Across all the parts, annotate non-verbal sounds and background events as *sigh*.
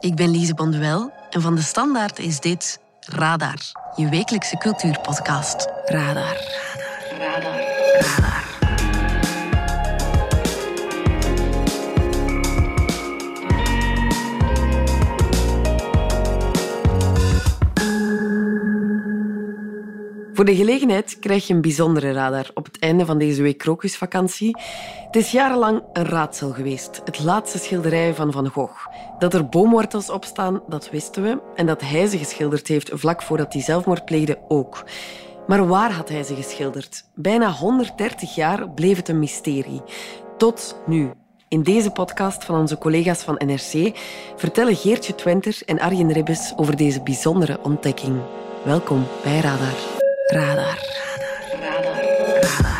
Ik ben Lise Bonduel en van de Standaard is dit Radar, je wekelijkse cultuurpodcast. Radar. Radar. Radar. Radar. Voor de gelegenheid krijg je een bijzondere radar op het einde van deze week krokusvakantie. Het is jarenlang een raadsel geweest, het laatste schilderij van Van Gogh. Dat er boomwortels op staan, dat wisten we. En dat hij ze geschilderd heeft vlak voordat hij zelfmoord pleegde ook. Maar waar had hij ze geschilderd? Bijna 130 jaar bleef het een mysterie. Tot nu. In deze podcast van onze collega's van NRC vertellen Geertje Twenter en Arjen Ribbes over deze bijzondere ontdekking. Welkom bij Radar. Radar. Radar. Radar.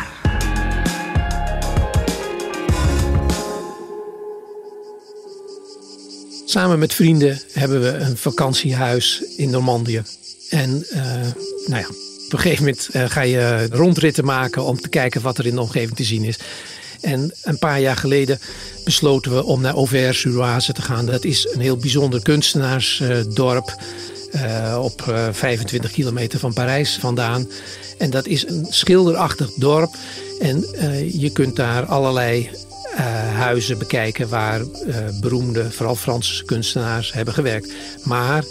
Samen met vrienden hebben we een vakantiehuis in Normandië. En uh, nou ja, op een gegeven moment uh, ga je rondritten maken om te kijken wat er in de omgeving te zien is. En een paar jaar geleden besloten we om naar Auvers-sur-Oise te gaan. Dat is een heel bijzonder kunstenaarsdorp. Uh, op 25 kilometer van Parijs vandaan. En dat is een schilderachtig dorp. En je kunt daar allerlei huizen bekijken waar beroemde, vooral Franse kunstenaars hebben gewerkt. Maar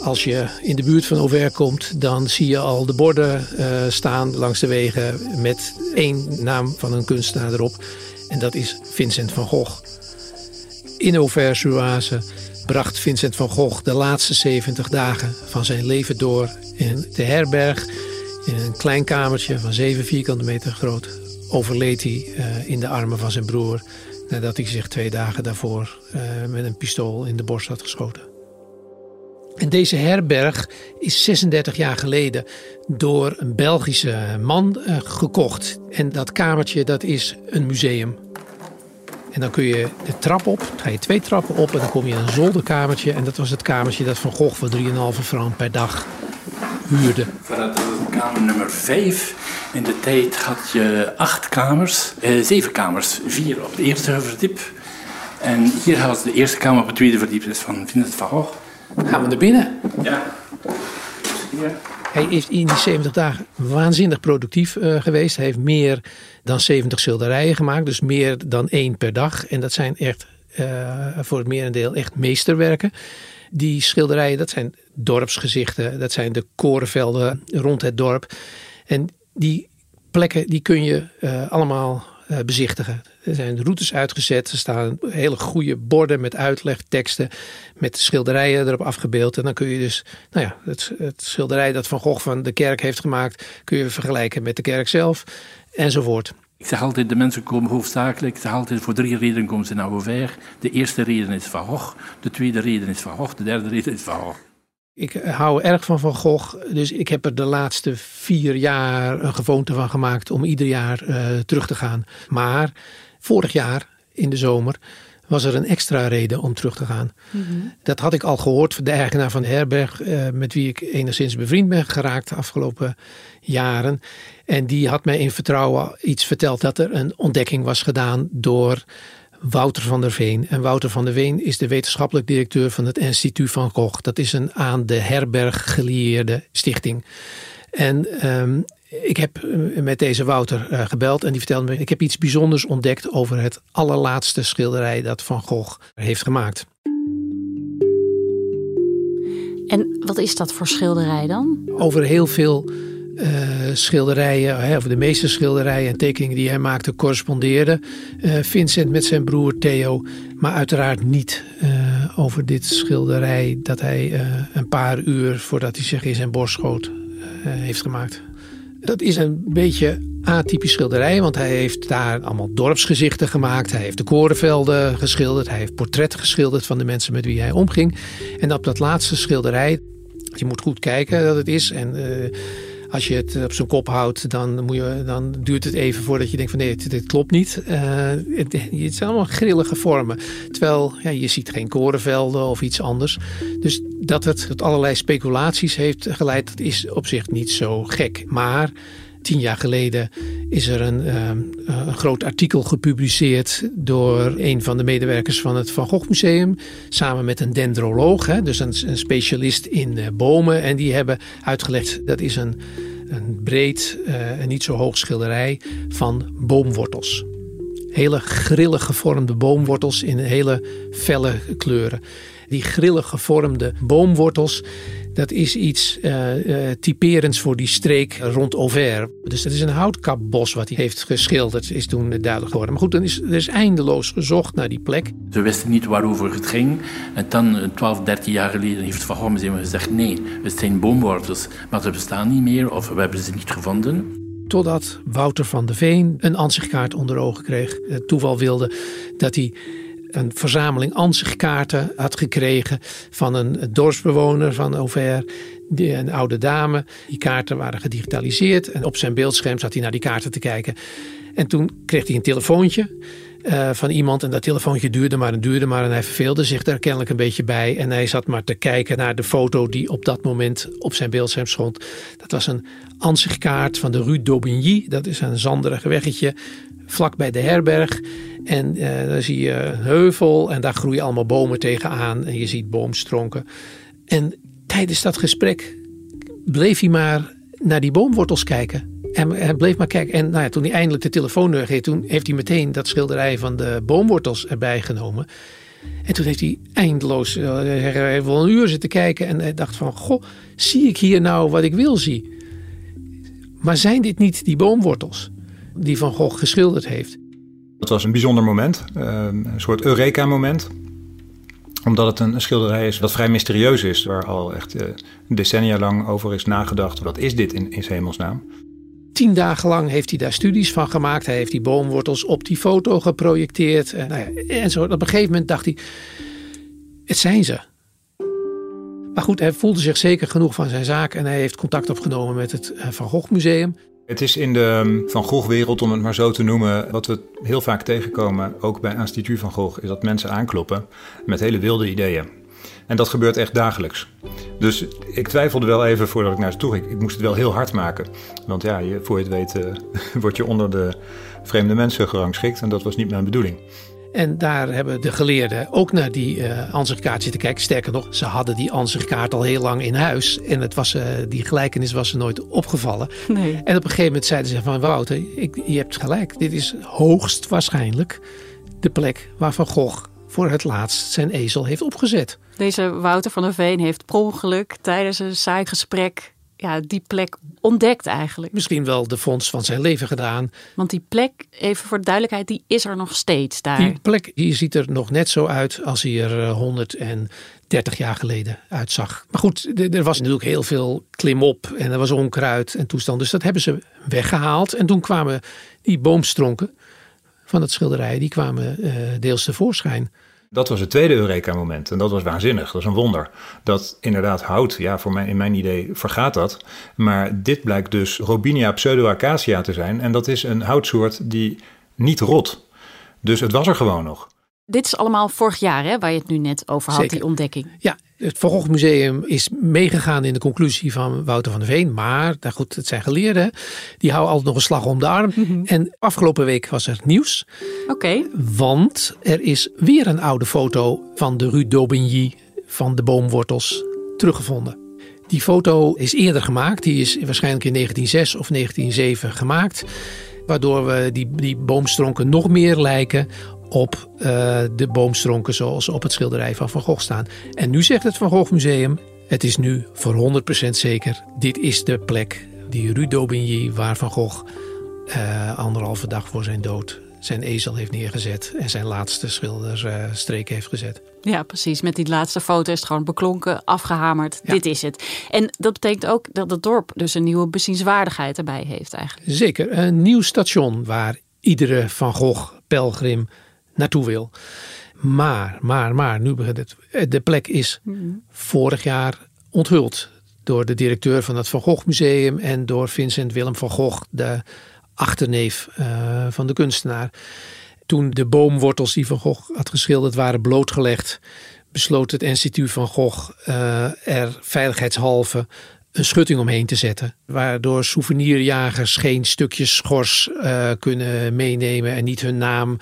als je in de buurt van Auvers komt, dan zie je al de borden staan langs de wegen met één naam van een kunstenaar erop. En dat is Vincent van Gogh. In Auvers-sur-Oise bracht Vincent van Gogh de laatste 70 dagen van zijn leven door in de herberg. In een klein kamertje van 7 vierkante meter groot overleed hij uh, in de armen van zijn broer. Nadat hij zich twee dagen daarvoor uh, met een pistool in de borst had geschoten. En deze herberg is 36 jaar geleden door een Belgische man uh, gekocht. En dat kamertje dat is een museum. En dan kun je de trap op, ga je twee trappen op en dan kom je in een zolderkamertje. En dat was het kamertje dat Van Gogh voor 3,5 frank per dag huurde. Vanuit kamer nummer 5. In de tijd had je acht kamers, eh, zeven kamers. Vier op de eerste verdiep. En hier had de eerste kamer op het tweede verdiep is van Vincent van Gogh. Gaan we naar binnen? Ja. Hier. Hij is in die 70 dagen waanzinnig productief uh, geweest. Hij heeft meer dan 70 schilderijen gemaakt, dus meer dan één per dag. En dat zijn echt uh, voor het merendeel echt meesterwerken. Die schilderijen, dat zijn dorpsgezichten, dat zijn de korenvelden rond het dorp. En die plekken die kun je uh, allemaal uh, bezichtigen. Er zijn routes uitgezet, er staan hele goede borden met uitlegteksten, met schilderijen erop afgebeeld. En dan kun je dus, nou ja, het, het schilderij dat Van Gogh van de kerk heeft gemaakt, kun je vergelijken met de kerk zelf, enzovoort. Ik zeg altijd, de mensen komen hoofdzakelijk, ik zeg altijd, voor drie redenen komen ze naar Auvers. De eerste reden is Van Gogh, de tweede reden is Van Gogh, de derde reden is Van Gogh. Ik hou erg van Van Gogh, dus ik heb er de laatste vier jaar een gewoonte van gemaakt om ieder jaar uh, terug te gaan. Maar vorig jaar in de zomer was er een extra reden om terug te gaan. Mm -hmm. Dat had ik al gehoord van de eigenaar van de herberg, uh, met wie ik enigszins bevriend ben geraakt de afgelopen jaren. En die had mij in vertrouwen iets verteld dat er een ontdekking was gedaan door Wouter van der Veen. En Wouter van der Veen is de wetenschappelijk directeur van het Instituut van Gogh. Dat is een aan de herberg gelieerde stichting. En um, ik heb met deze Wouter uh, gebeld en die vertelde me: ik heb iets bijzonders ontdekt over het allerlaatste schilderij dat Van Gogh heeft gemaakt. En wat is dat voor schilderij dan? Over heel veel uh, schilderijen, of de meeste schilderijen en tekeningen die hij maakte, correspondeerden uh, Vincent met zijn broer Theo, maar uiteraard niet uh, over dit schilderij dat hij een paar uur voordat hij zich in zijn borst schoot heeft gemaakt. Dat is een beetje atypisch schilderij, want hij heeft daar allemaal dorpsgezichten gemaakt. Hij heeft de korenvelden geschilderd. Hij heeft portretten geschilderd van de mensen met wie hij omging. En op dat laatste schilderij, je moet goed kijken dat het is. En als je het op zijn kop houdt, dan, moet je, dan duurt het even voordat je denkt van nee, dit, klopt niet. Uh, het, het, zijn allemaal grillige vormen. Terwijl ja, je ziet geen korenvelden of iets anders. Dus dat het tot allerlei speculaties heeft geleid, dat is op zich niet zo gek. Maar tien jaar geleden is er een, ehm, een groot artikel gepubliceerd door een van de medewerkers van het Van Gogh Museum. Samen met een dendroloog, hè, dus een, specialist in uh, bomen. En die hebben uitgelegd dat is een, een breed uh, en niet zo hoog schilderij van boomwortels. Hele grillig gevormde boomwortels in hele felle kleuren. Die grillig gevormde boomwortels, dat is iets uh, uh, typerends voor die streek rond Auvers. Dus dat is een houtkapbos wat hij heeft geschilderd, is toen duidelijk geworden. Maar goed, dan is, er is eindeloos gezocht naar die plek. Ze wisten niet waarover het ging. En dan, 12, 13 jaar geleden, heeft het Van Museum gezegd... nee, het zijn boomwortels, maar ze bestaan niet meer of we hebben ze niet gevonden. Totdat Wouter van de Veen een ansichtkaart onder ogen kreeg. Het toeval wilde dat hij een verzameling ansichtkaarten had gekregen van een dorpsbewoner van Auvers, een oude dame. Die kaarten waren gedigitaliseerd en op zijn beeldscherm zat hij naar die kaarten te kijken. En toen kreeg hij een telefoontje. Uh, van iemand en dat telefoontje duurde maar en duurde maar en hij verveelde zich daar kennelijk een beetje bij en hij zat maar te kijken naar de foto die op dat moment op zijn beeldscherm stond. Dat was een ansichtkaart van de Rue d'Aubigny, dat is een zanderig weggetje vlak bij de herberg en uh, daar zie je een heuvel en daar groeien allemaal bomen tegenaan en je ziet boomstronken. En tijdens dat gesprek bleef hij maar naar die boomwortels kijken. En hij bleef maar kijken. En nou ja, toen hij eindelijk de telefoon neergeeft, toen heeft hij meteen dat schilderij van de boomwortels erbij genomen. En toen heeft hij eindeloos, uh, hij heeft wel een uur zitten kijken en hij dacht van, goh, zie ik hier nou wat ik wil zien? Maar zijn dit niet die boomwortels die Van Gogh geschilderd heeft? Dat was een bijzonder moment, een soort Eureka-moment omdat het een schilderij is dat vrij mysterieus is, waar al echt decennia lang over is nagedacht. Wat is dit in, in hemelsnaam? Tien dagen lang heeft hij daar studies van gemaakt. Hij heeft die boomwortels op die foto geprojecteerd. En, nou ja, en zo. Op een gegeven moment dacht hij, het zijn ze. Maar goed, hij voelde zich zeker genoeg van zijn zaak en hij heeft contact opgenomen met het Van Gogh Museum. Het is in de Van Gogh-wereld, om het maar zo te noemen, wat we heel vaak tegenkomen, ook bij Instituut Van Gogh, is dat mensen aankloppen met hele wilde ideeën. En dat gebeurt echt dagelijks. Dus ik twijfelde wel even voordat ik naar ze toe ging. Ik moest het wel heel hard maken. Want ja, voor je het weet uh, *laughs* word je onder de vreemde mensen gerangschikt. En dat was niet mijn bedoeling. En daar hebben de geleerden ook naar die uh, ansichtkaart zitten kijken. Sterker nog, ze hadden die ansichtkaart al heel lang in huis. En het was, uh, die gelijkenis was ze nooit opgevallen. Nee. En op een gegeven moment zeiden ze van Wouter, ik, je hebt gelijk. Dit is hoogst waarschijnlijk de plek waar Van Gogh voor het laatst zijn ezel heeft opgezet. Deze Wouter van der Veen heeft per ongeluk tijdens een saai gesprek ja, die plek ontdekt eigenlijk. Misschien wel de fonds van zijn leven gedaan. Want die plek, even voor de duidelijkheid, die is er nog steeds daar. Die plek die ziet er nog net zo uit als hij er 130 jaar geleden uitzag. Maar goed, er was natuurlijk heel veel klimop en er was onkruid en toestand. Dus dat hebben ze weggehaald. En toen kwamen die boomstronken van het schilderij, die kwamen uh, deels tevoorschijn. Dat was het tweede Eureka-moment. En dat was waanzinnig. Dat is een wonder. Dat inderdaad hout, ja, voor mij, in mijn idee vergaat dat. Maar dit blijkt dus Robinia pseudoacacia te zijn. En dat is een houtsoort die niet rot. Dus het was er gewoon nog. Dit is allemaal vorig jaar, hè, waar je het nu net over had, die ontdekking. Ja, het Van Gogh Museum is meegegaan in de conclusie van Wouter van der Veen. Maar, nou goed, het zijn geleerden. Die houden altijd nog een slag om de arm. Mhm. En afgelopen week was er nieuws. Oké. Want er is weer een oude foto van de Rue d'Aubigny van de boomwortels teruggevonden. Die foto is eerder gemaakt. Die is waarschijnlijk in 1906 of 1907 gemaakt. Waardoor we die, die boomstronken nog meer lijken op uh, de boomstronken zoals op het schilderij van Van Gogh staan. En nu zegt het Van Gogh Museum, het is nu voor 100% zeker, dit is de plek, die Rue d'Aubigny, waar Van Gogh uh, anderhalve dag voor zijn dood zijn ezel heeft neergezet en zijn laatste schilderstreek heeft gezet. Ja, precies. Met die laatste foto is het gewoon beklonken, afgehamerd. Dit is het. En dat betekent ook dat het dorp dus een nieuwe bezienswaardigheid erbij heeft eigenlijk. Zeker. Een nieuw station waar iedere Van Gogh pelgrim naartoe wil. Maar, maar, maar, nu begint het. De plek is vorig jaar onthuld door de directeur van het Van Gogh Museum en door Vincent Willem van Gogh, de achterneef uh, van de kunstenaar. Toen de boomwortels die Van Gogh had geschilderd waren blootgelegd, besloot het instituut van Gogh uh, er veiligheidshalve een schutting omheen te zetten. Waardoor souvenirjagers geen stukjes schors uh, kunnen meenemen en niet hun naam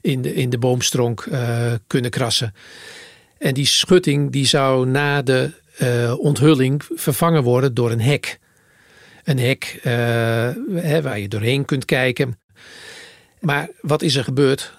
in de, in de boomstronk uh, kunnen krassen. En die schutting die zou na de uh, onthulling vervangen worden door een hek. Een hek waar je doorheen kunt kijken. Maar wat is er gebeurd?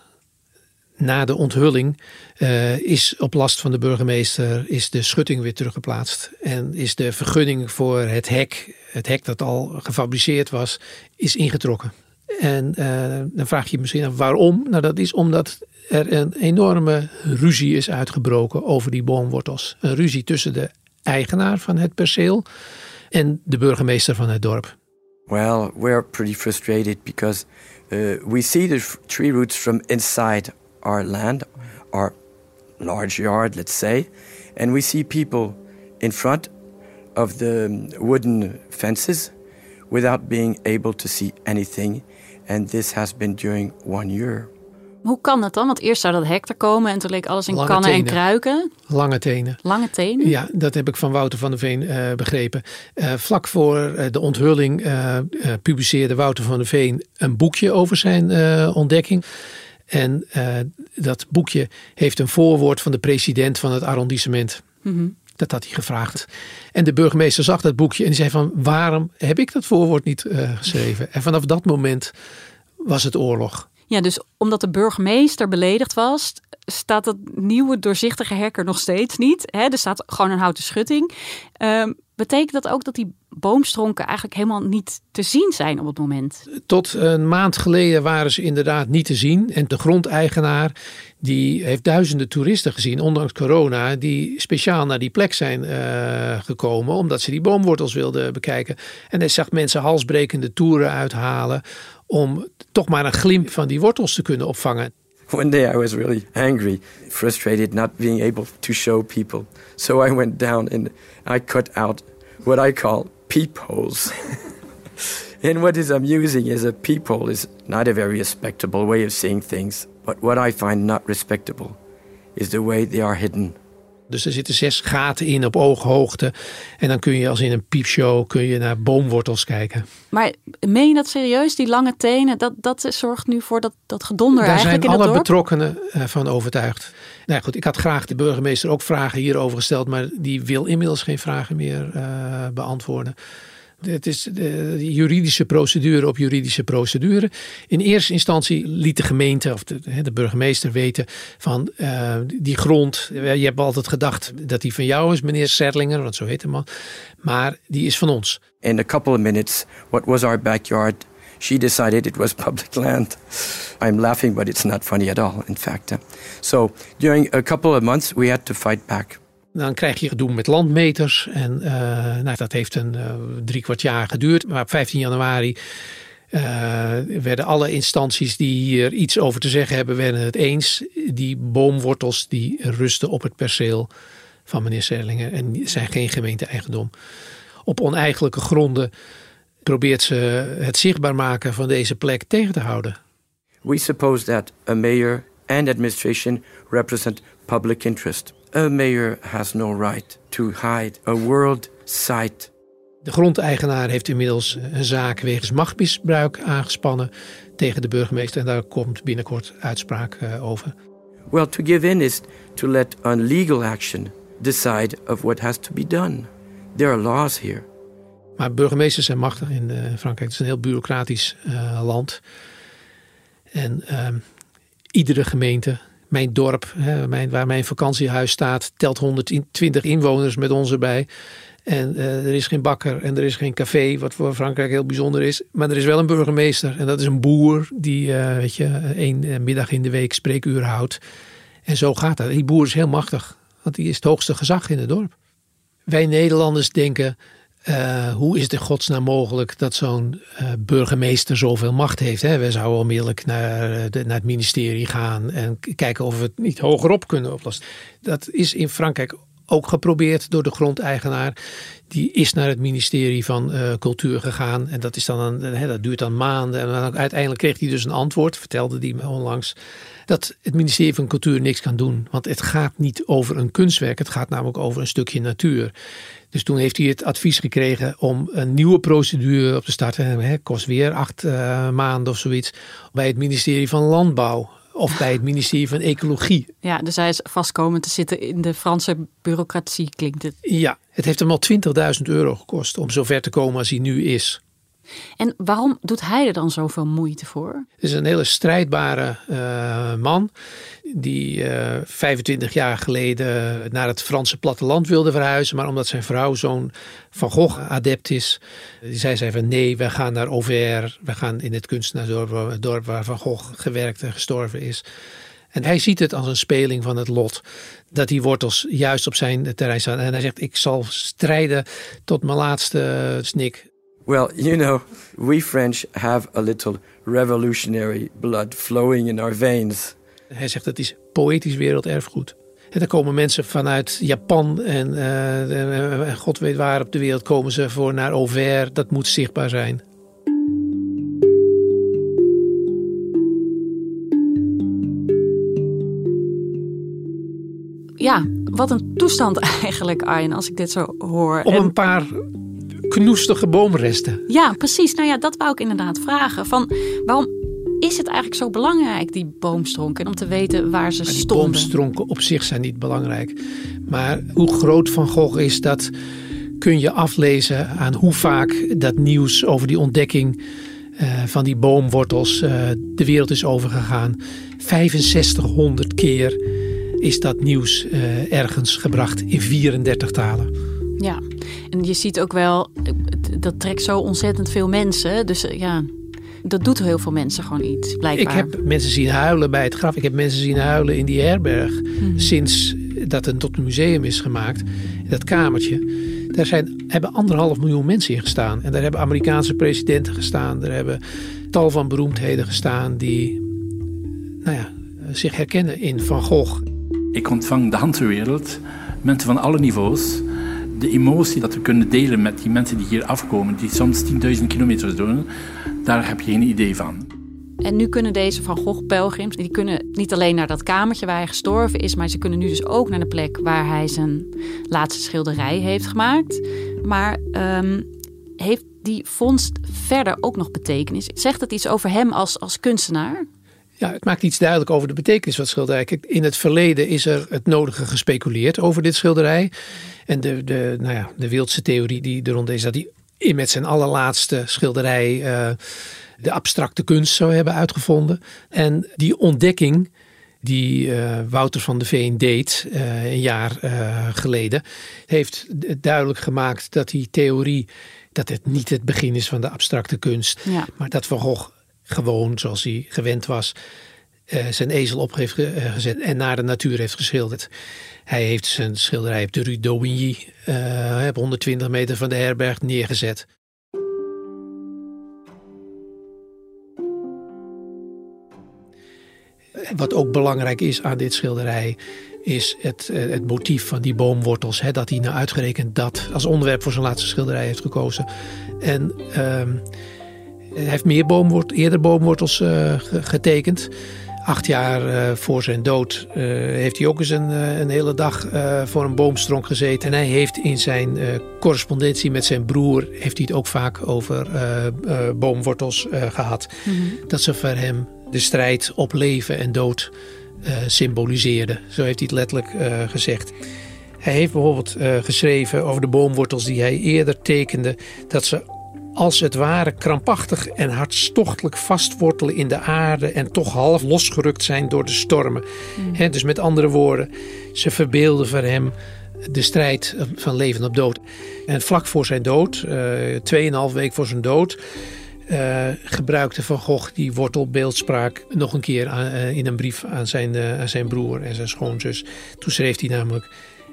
Na de onthulling uh, is op last van de burgemeester is de schutting weer teruggeplaatst. En is de vergunning voor het hek, het hek dat al gefabriceerd was, is ingetrokken. En uh, dan vraag je je misschien af waarom. Nou, dat is omdat er een enorme ruzie is uitgebroken over die boomwortels. Een ruzie tussen de eigenaar van het perceel en de burgemeester van het dorp. Well, we're pretty frustrated because uh, we see the tree roots from inside our land, our large yard, let's say, and we see people in front of the wooden fences without being able to see anything. And this has been during one year. Hoe kan dat dan? Want eerst zou dat hek er komen en toen leek alles in kannen en kruiken. Lange tenen. Lange tenen? Ja, dat heb ik van Wouter van der Veen uh, begrepen. Uh, vlak voor uh, de onthulling publiceerde Wouter van der Veen een boekje over zijn ontdekking. En uh, dat boekje heeft een voorwoord van de president van het arrondissement. Mm Dat had hij gevraagd. En de burgemeester zag dat boekje en die zei van waarom heb ik dat voorwoord niet uh, geschreven? En vanaf dat moment was het oorlog. Ja, dus omdat de burgemeester beledigd was, staat dat nieuwe doorzichtige hek er nog steeds niet. Hè? Er staat gewoon een houten schutting. Uh, betekent dat ook dat die boomstronken eigenlijk helemaal niet te zien zijn op het moment? Tot een maand geleden waren ze inderdaad niet te zien. En de grondeigenaar die heeft duizenden toeristen gezien, ondanks corona, die speciaal naar die plek zijn uh, gekomen omdat ze die boomwortels wilden bekijken. En hij zag mensen halsbrekende toeren uithalen om toch maar een glimp van die wortels te kunnen opvangen. One day I was really angry, frustrated, not being able to show people. So I went down and I cut out what I call peepholes. *laughs* and what is amusing is a peephole is not a very respectable way of seeing things. But what I find not respectable is the way they are hidden. Dus er zitten zes gaten in op ooghoogte. En dan kun je als in een piepshow kun je naar boomwortels kijken. Maar meen je dat serieus? Die lange tenen, dat, dat zorgt nu voor dat, dat gedonder Daar eigenlijk zijn in alle het dorp? betrokkenen eh, van overtuigd. Nou goed, ik had graag de burgemeester ook vragen hierover gesteld. Maar die wil inmiddels geen vragen meer uh, beantwoorden. Het is de juridische procedure op juridische procedure. In eerste instantie liet de gemeente of de, de burgemeester weten van uh, die grond. Je hebt altijd gedacht dat die van jou is, meneer Serlinger, want zo heet de man. Maar die is van ons. In a couple of minutes, what was our backyard? She decided it was public land. I'm laughing, but it's not funny at all, in fact. So during a couple of months, we had to fight back. Dan krijg je gedoe met landmeters. En uh, nou, dat heeft een uh, drie kwart jaar geduurd. Maar op 15 januari uh, werden alle instanties die hier iets over te zeggen hebben, werden het eens. Die boomwortels die rusten op het perceel van meneer Serlinger en zijn geen gemeente-eigendom. Op oneigenlijke gronden probeert ze het zichtbaar maken van deze plek tegen te houden. We suppose that a mayor and administration represent public interest. A mayor has no right to hide a world site. De grondeigenaar heeft inmiddels een zaak wegens machtsmisbruik aangespannen tegen de burgemeester en daar komt binnenkort uitspraak uh, over. Well, to give in is to let on legal action decide of what has to be done. There are laws here. Maar burgemeesters zijn machtig in uh, Frankrijk. Het is een heel bureaucratisch uh, land. En iedere gemeente mijn dorp, hè, mijn, waar mijn vakantiehuis staat, telt 120 inwoners met ons erbij. En uh, er is geen bakker en er is geen café, wat voor Frankrijk heel bijzonder is. Maar er is wel een burgemeester en dat is een boer die, uh, weet je, één middag in de week spreekuur houdt. En zo gaat dat. Die boer is heel machtig, want die is het hoogste gezag in het dorp. Wij Nederlanders denken, uh, hoe is het in godsnaam mogelijk dat zo'n uh, burgemeester zoveel macht heeft? Hè? We zouden onmiddellijk naar, de, naar het ministerie gaan en kijken of we het niet hogerop kunnen oplossen. Dat is in Frankrijk ook geprobeerd door de grondeigenaar. Die is naar het ministerie van uh, Cultuur gegaan. En dat, is dan een, dat duurt dan maanden. En dan uiteindelijk kreeg hij dus een antwoord, vertelde hij me onlangs. Dat het ministerie van Cultuur niks kan doen. Want het gaat niet over een kunstwerk. Het gaat namelijk over een stukje natuur. Dus toen heeft hij het advies gekregen om een nieuwe procedure op te starten. Hè, kost weer acht uh, maanden of zoiets. Bij het ministerie van Landbouw of bij het ministerie van Ecologie. Ja, dus hij is vastkomen te zitten in de Franse bureaucratie, klinkt het. Ja, het heeft hem al 20.000 euro gekost om zover te komen als hij nu is. En waarom doet hij er dan zoveel moeite voor? Het is een hele strijdbare uh, man die uh, eh, 25 jaar geleden naar het Franse platteland wilde verhuizen. Maar omdat zijn vrouw zo'n Van Gogh-adept is, die zei zij van nee, we gaan naar Auvers. We gaan in het kunstenaarsdorp dorp waar Van Gogh gewerkt en gestorven is. En hij ziet het als een speling van het lot. Dat die wortels juist op zijn terrein staan. En hij zegt, ik zal strijden tot mijn laatste snik. Well, you know, we French have a little revolutionary blood flowing in our veins. Hij zegt dat is poëtisch werelderfgoed. En dan komen mensen vanuit Japan en uh, god weet waar op de wereld komen ze voor naar Auvers. Dat moet zichtbaar zijn. Ja, wat een toestand *laughs* eigenlijk, Arjen, als ik dit zo hoor. Om een paar knoestige boomresten. Ja, precies. Nou ja, dat wou ik inderdaad vragen. Van waarom is het eigenlijk zo belangrijk, die boomstronken, om te weten waar ze stonden? Die boomstronken op zich zijn niet belangrijk. Maar hoe groot Van Gogh is, dat kun je aflezen aan hoe vaak dat nieuws over die ontdekking uh, van die boomwortels uh, de wereld is overgegaan. 6500 keer is dat nieuws uh, ergens gebracht in 34 talen. Ja, en je ziet ook wel, dat trekt zo ontzettend veel mensen. Dus ja, dat doet heel veel mensen gewoon iets, blijkbaar. Ik heb mensen zien huilen bij het graf. Ik heb mensen zien huilen in die herberg. Mhm. Sinds dat het tot een museum is gemaakt. Dat kamertje. Daar zijn, hebben anderhalf miljoen mensen in gestaan. En daar hebben Amerikaanse presidenten gestaan. Daar hebben tal van beroemdheden gestaan die nou ja, zich herkennen in Van Gogh. Ik ontvang de handwereld, mensen van alle niveaus de emotie dat we kunnen delen met die mensen die hier afkomen, die soms 10.000 kilometer doen, daar heb je geen idee van. En nu kunnen deze Van Gogh-pelgrims, die kunnen niet alleen naar dat kamertje waar hij gestorven is, maar ze kunnen nu dus ook naar de plek waar hij zijn laatste schilderij heeft gemaakt. Maar um, heeft die vondst verder ook nog betekenis? Zegt het iets over hem als, als kunstenaar? Ja, het maakt iets duidelijk over de betekenis van het schilderij. in het verleden is er het nodige gespeculeerd over dit schilderij. En de, de, nou ja, de wildste theorie die er rond is dat hij met zijn allerlaatste schilderij uh, de abstracte kunst zou hebben uitgevonden. En die ontdekking die uh, Wouter van de Veen deed uh, een jaar geleden, heeft duidelijk gemaakt dat die theorie dat het niet het begin is van de abstracte kunst, ja. maar dat Van Gogh gewoon zoals hij gewend was, uh, zijn ezel op heeft gezet en naar de natuur heeft geschilderd. Hij heeft zijn schilderij op de Rue d'Aubigny uh, op 120 meter van de herberg neergezet. Wat ook belangrijk is aan dit schilderij, is het, eh, het motief van die boomwortels. Hè, dat hij nou uitgerekend dat als onderwerp voor zijn laatste schilderij heeft gekozen. En uh, hij heeft meer boomwort, eerder boomwortels uh, getekend. Acht jaar uh, voor zijn dood uh, heeft hij ook eens een, een hele dag voor een boomstronk gezeten. En hij heeft in zijn correspondentie met zijn broer heeft hij het ook vaak over boomwortels gehad. Mm -hmm. Dat ze voor hem de strijd op leven en dood symboliseerden. Zo heeft hij het letterlijk gezegd. Hij heeft bijvoorbeeld geschreven over de boomwortels die hij eerder tekende, dat ze als het ware krampachtig en hartstochtelijk vastwortelen in de aarde en toch half losgerukt zijn door de stormen. Mm. dus met andere woorden, ze verbeelden voor hem de strijd van leven op dood. En vlak voor zijn dood, uh, week voor zijn dood, uh, gebruikte Van Gogh die wortelbeeldspraak nog een keer aan, uh, in een brief aan zijn, aan zijn broer en zijn schoonzus. Toen schreef hij namelijk: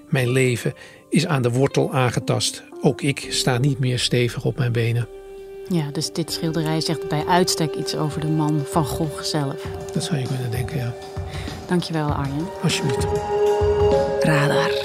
Mijn leven is aan de wortel aangetast. Ook ik sta niet meer stevig op mijn benen. Ja, dus dit schilderij zegt bij uitstek iets over de man van Gogh zelf. Dat zou je kunnen denken, ja. Dankjewel, Arjen. Alsjeblieft. Radar.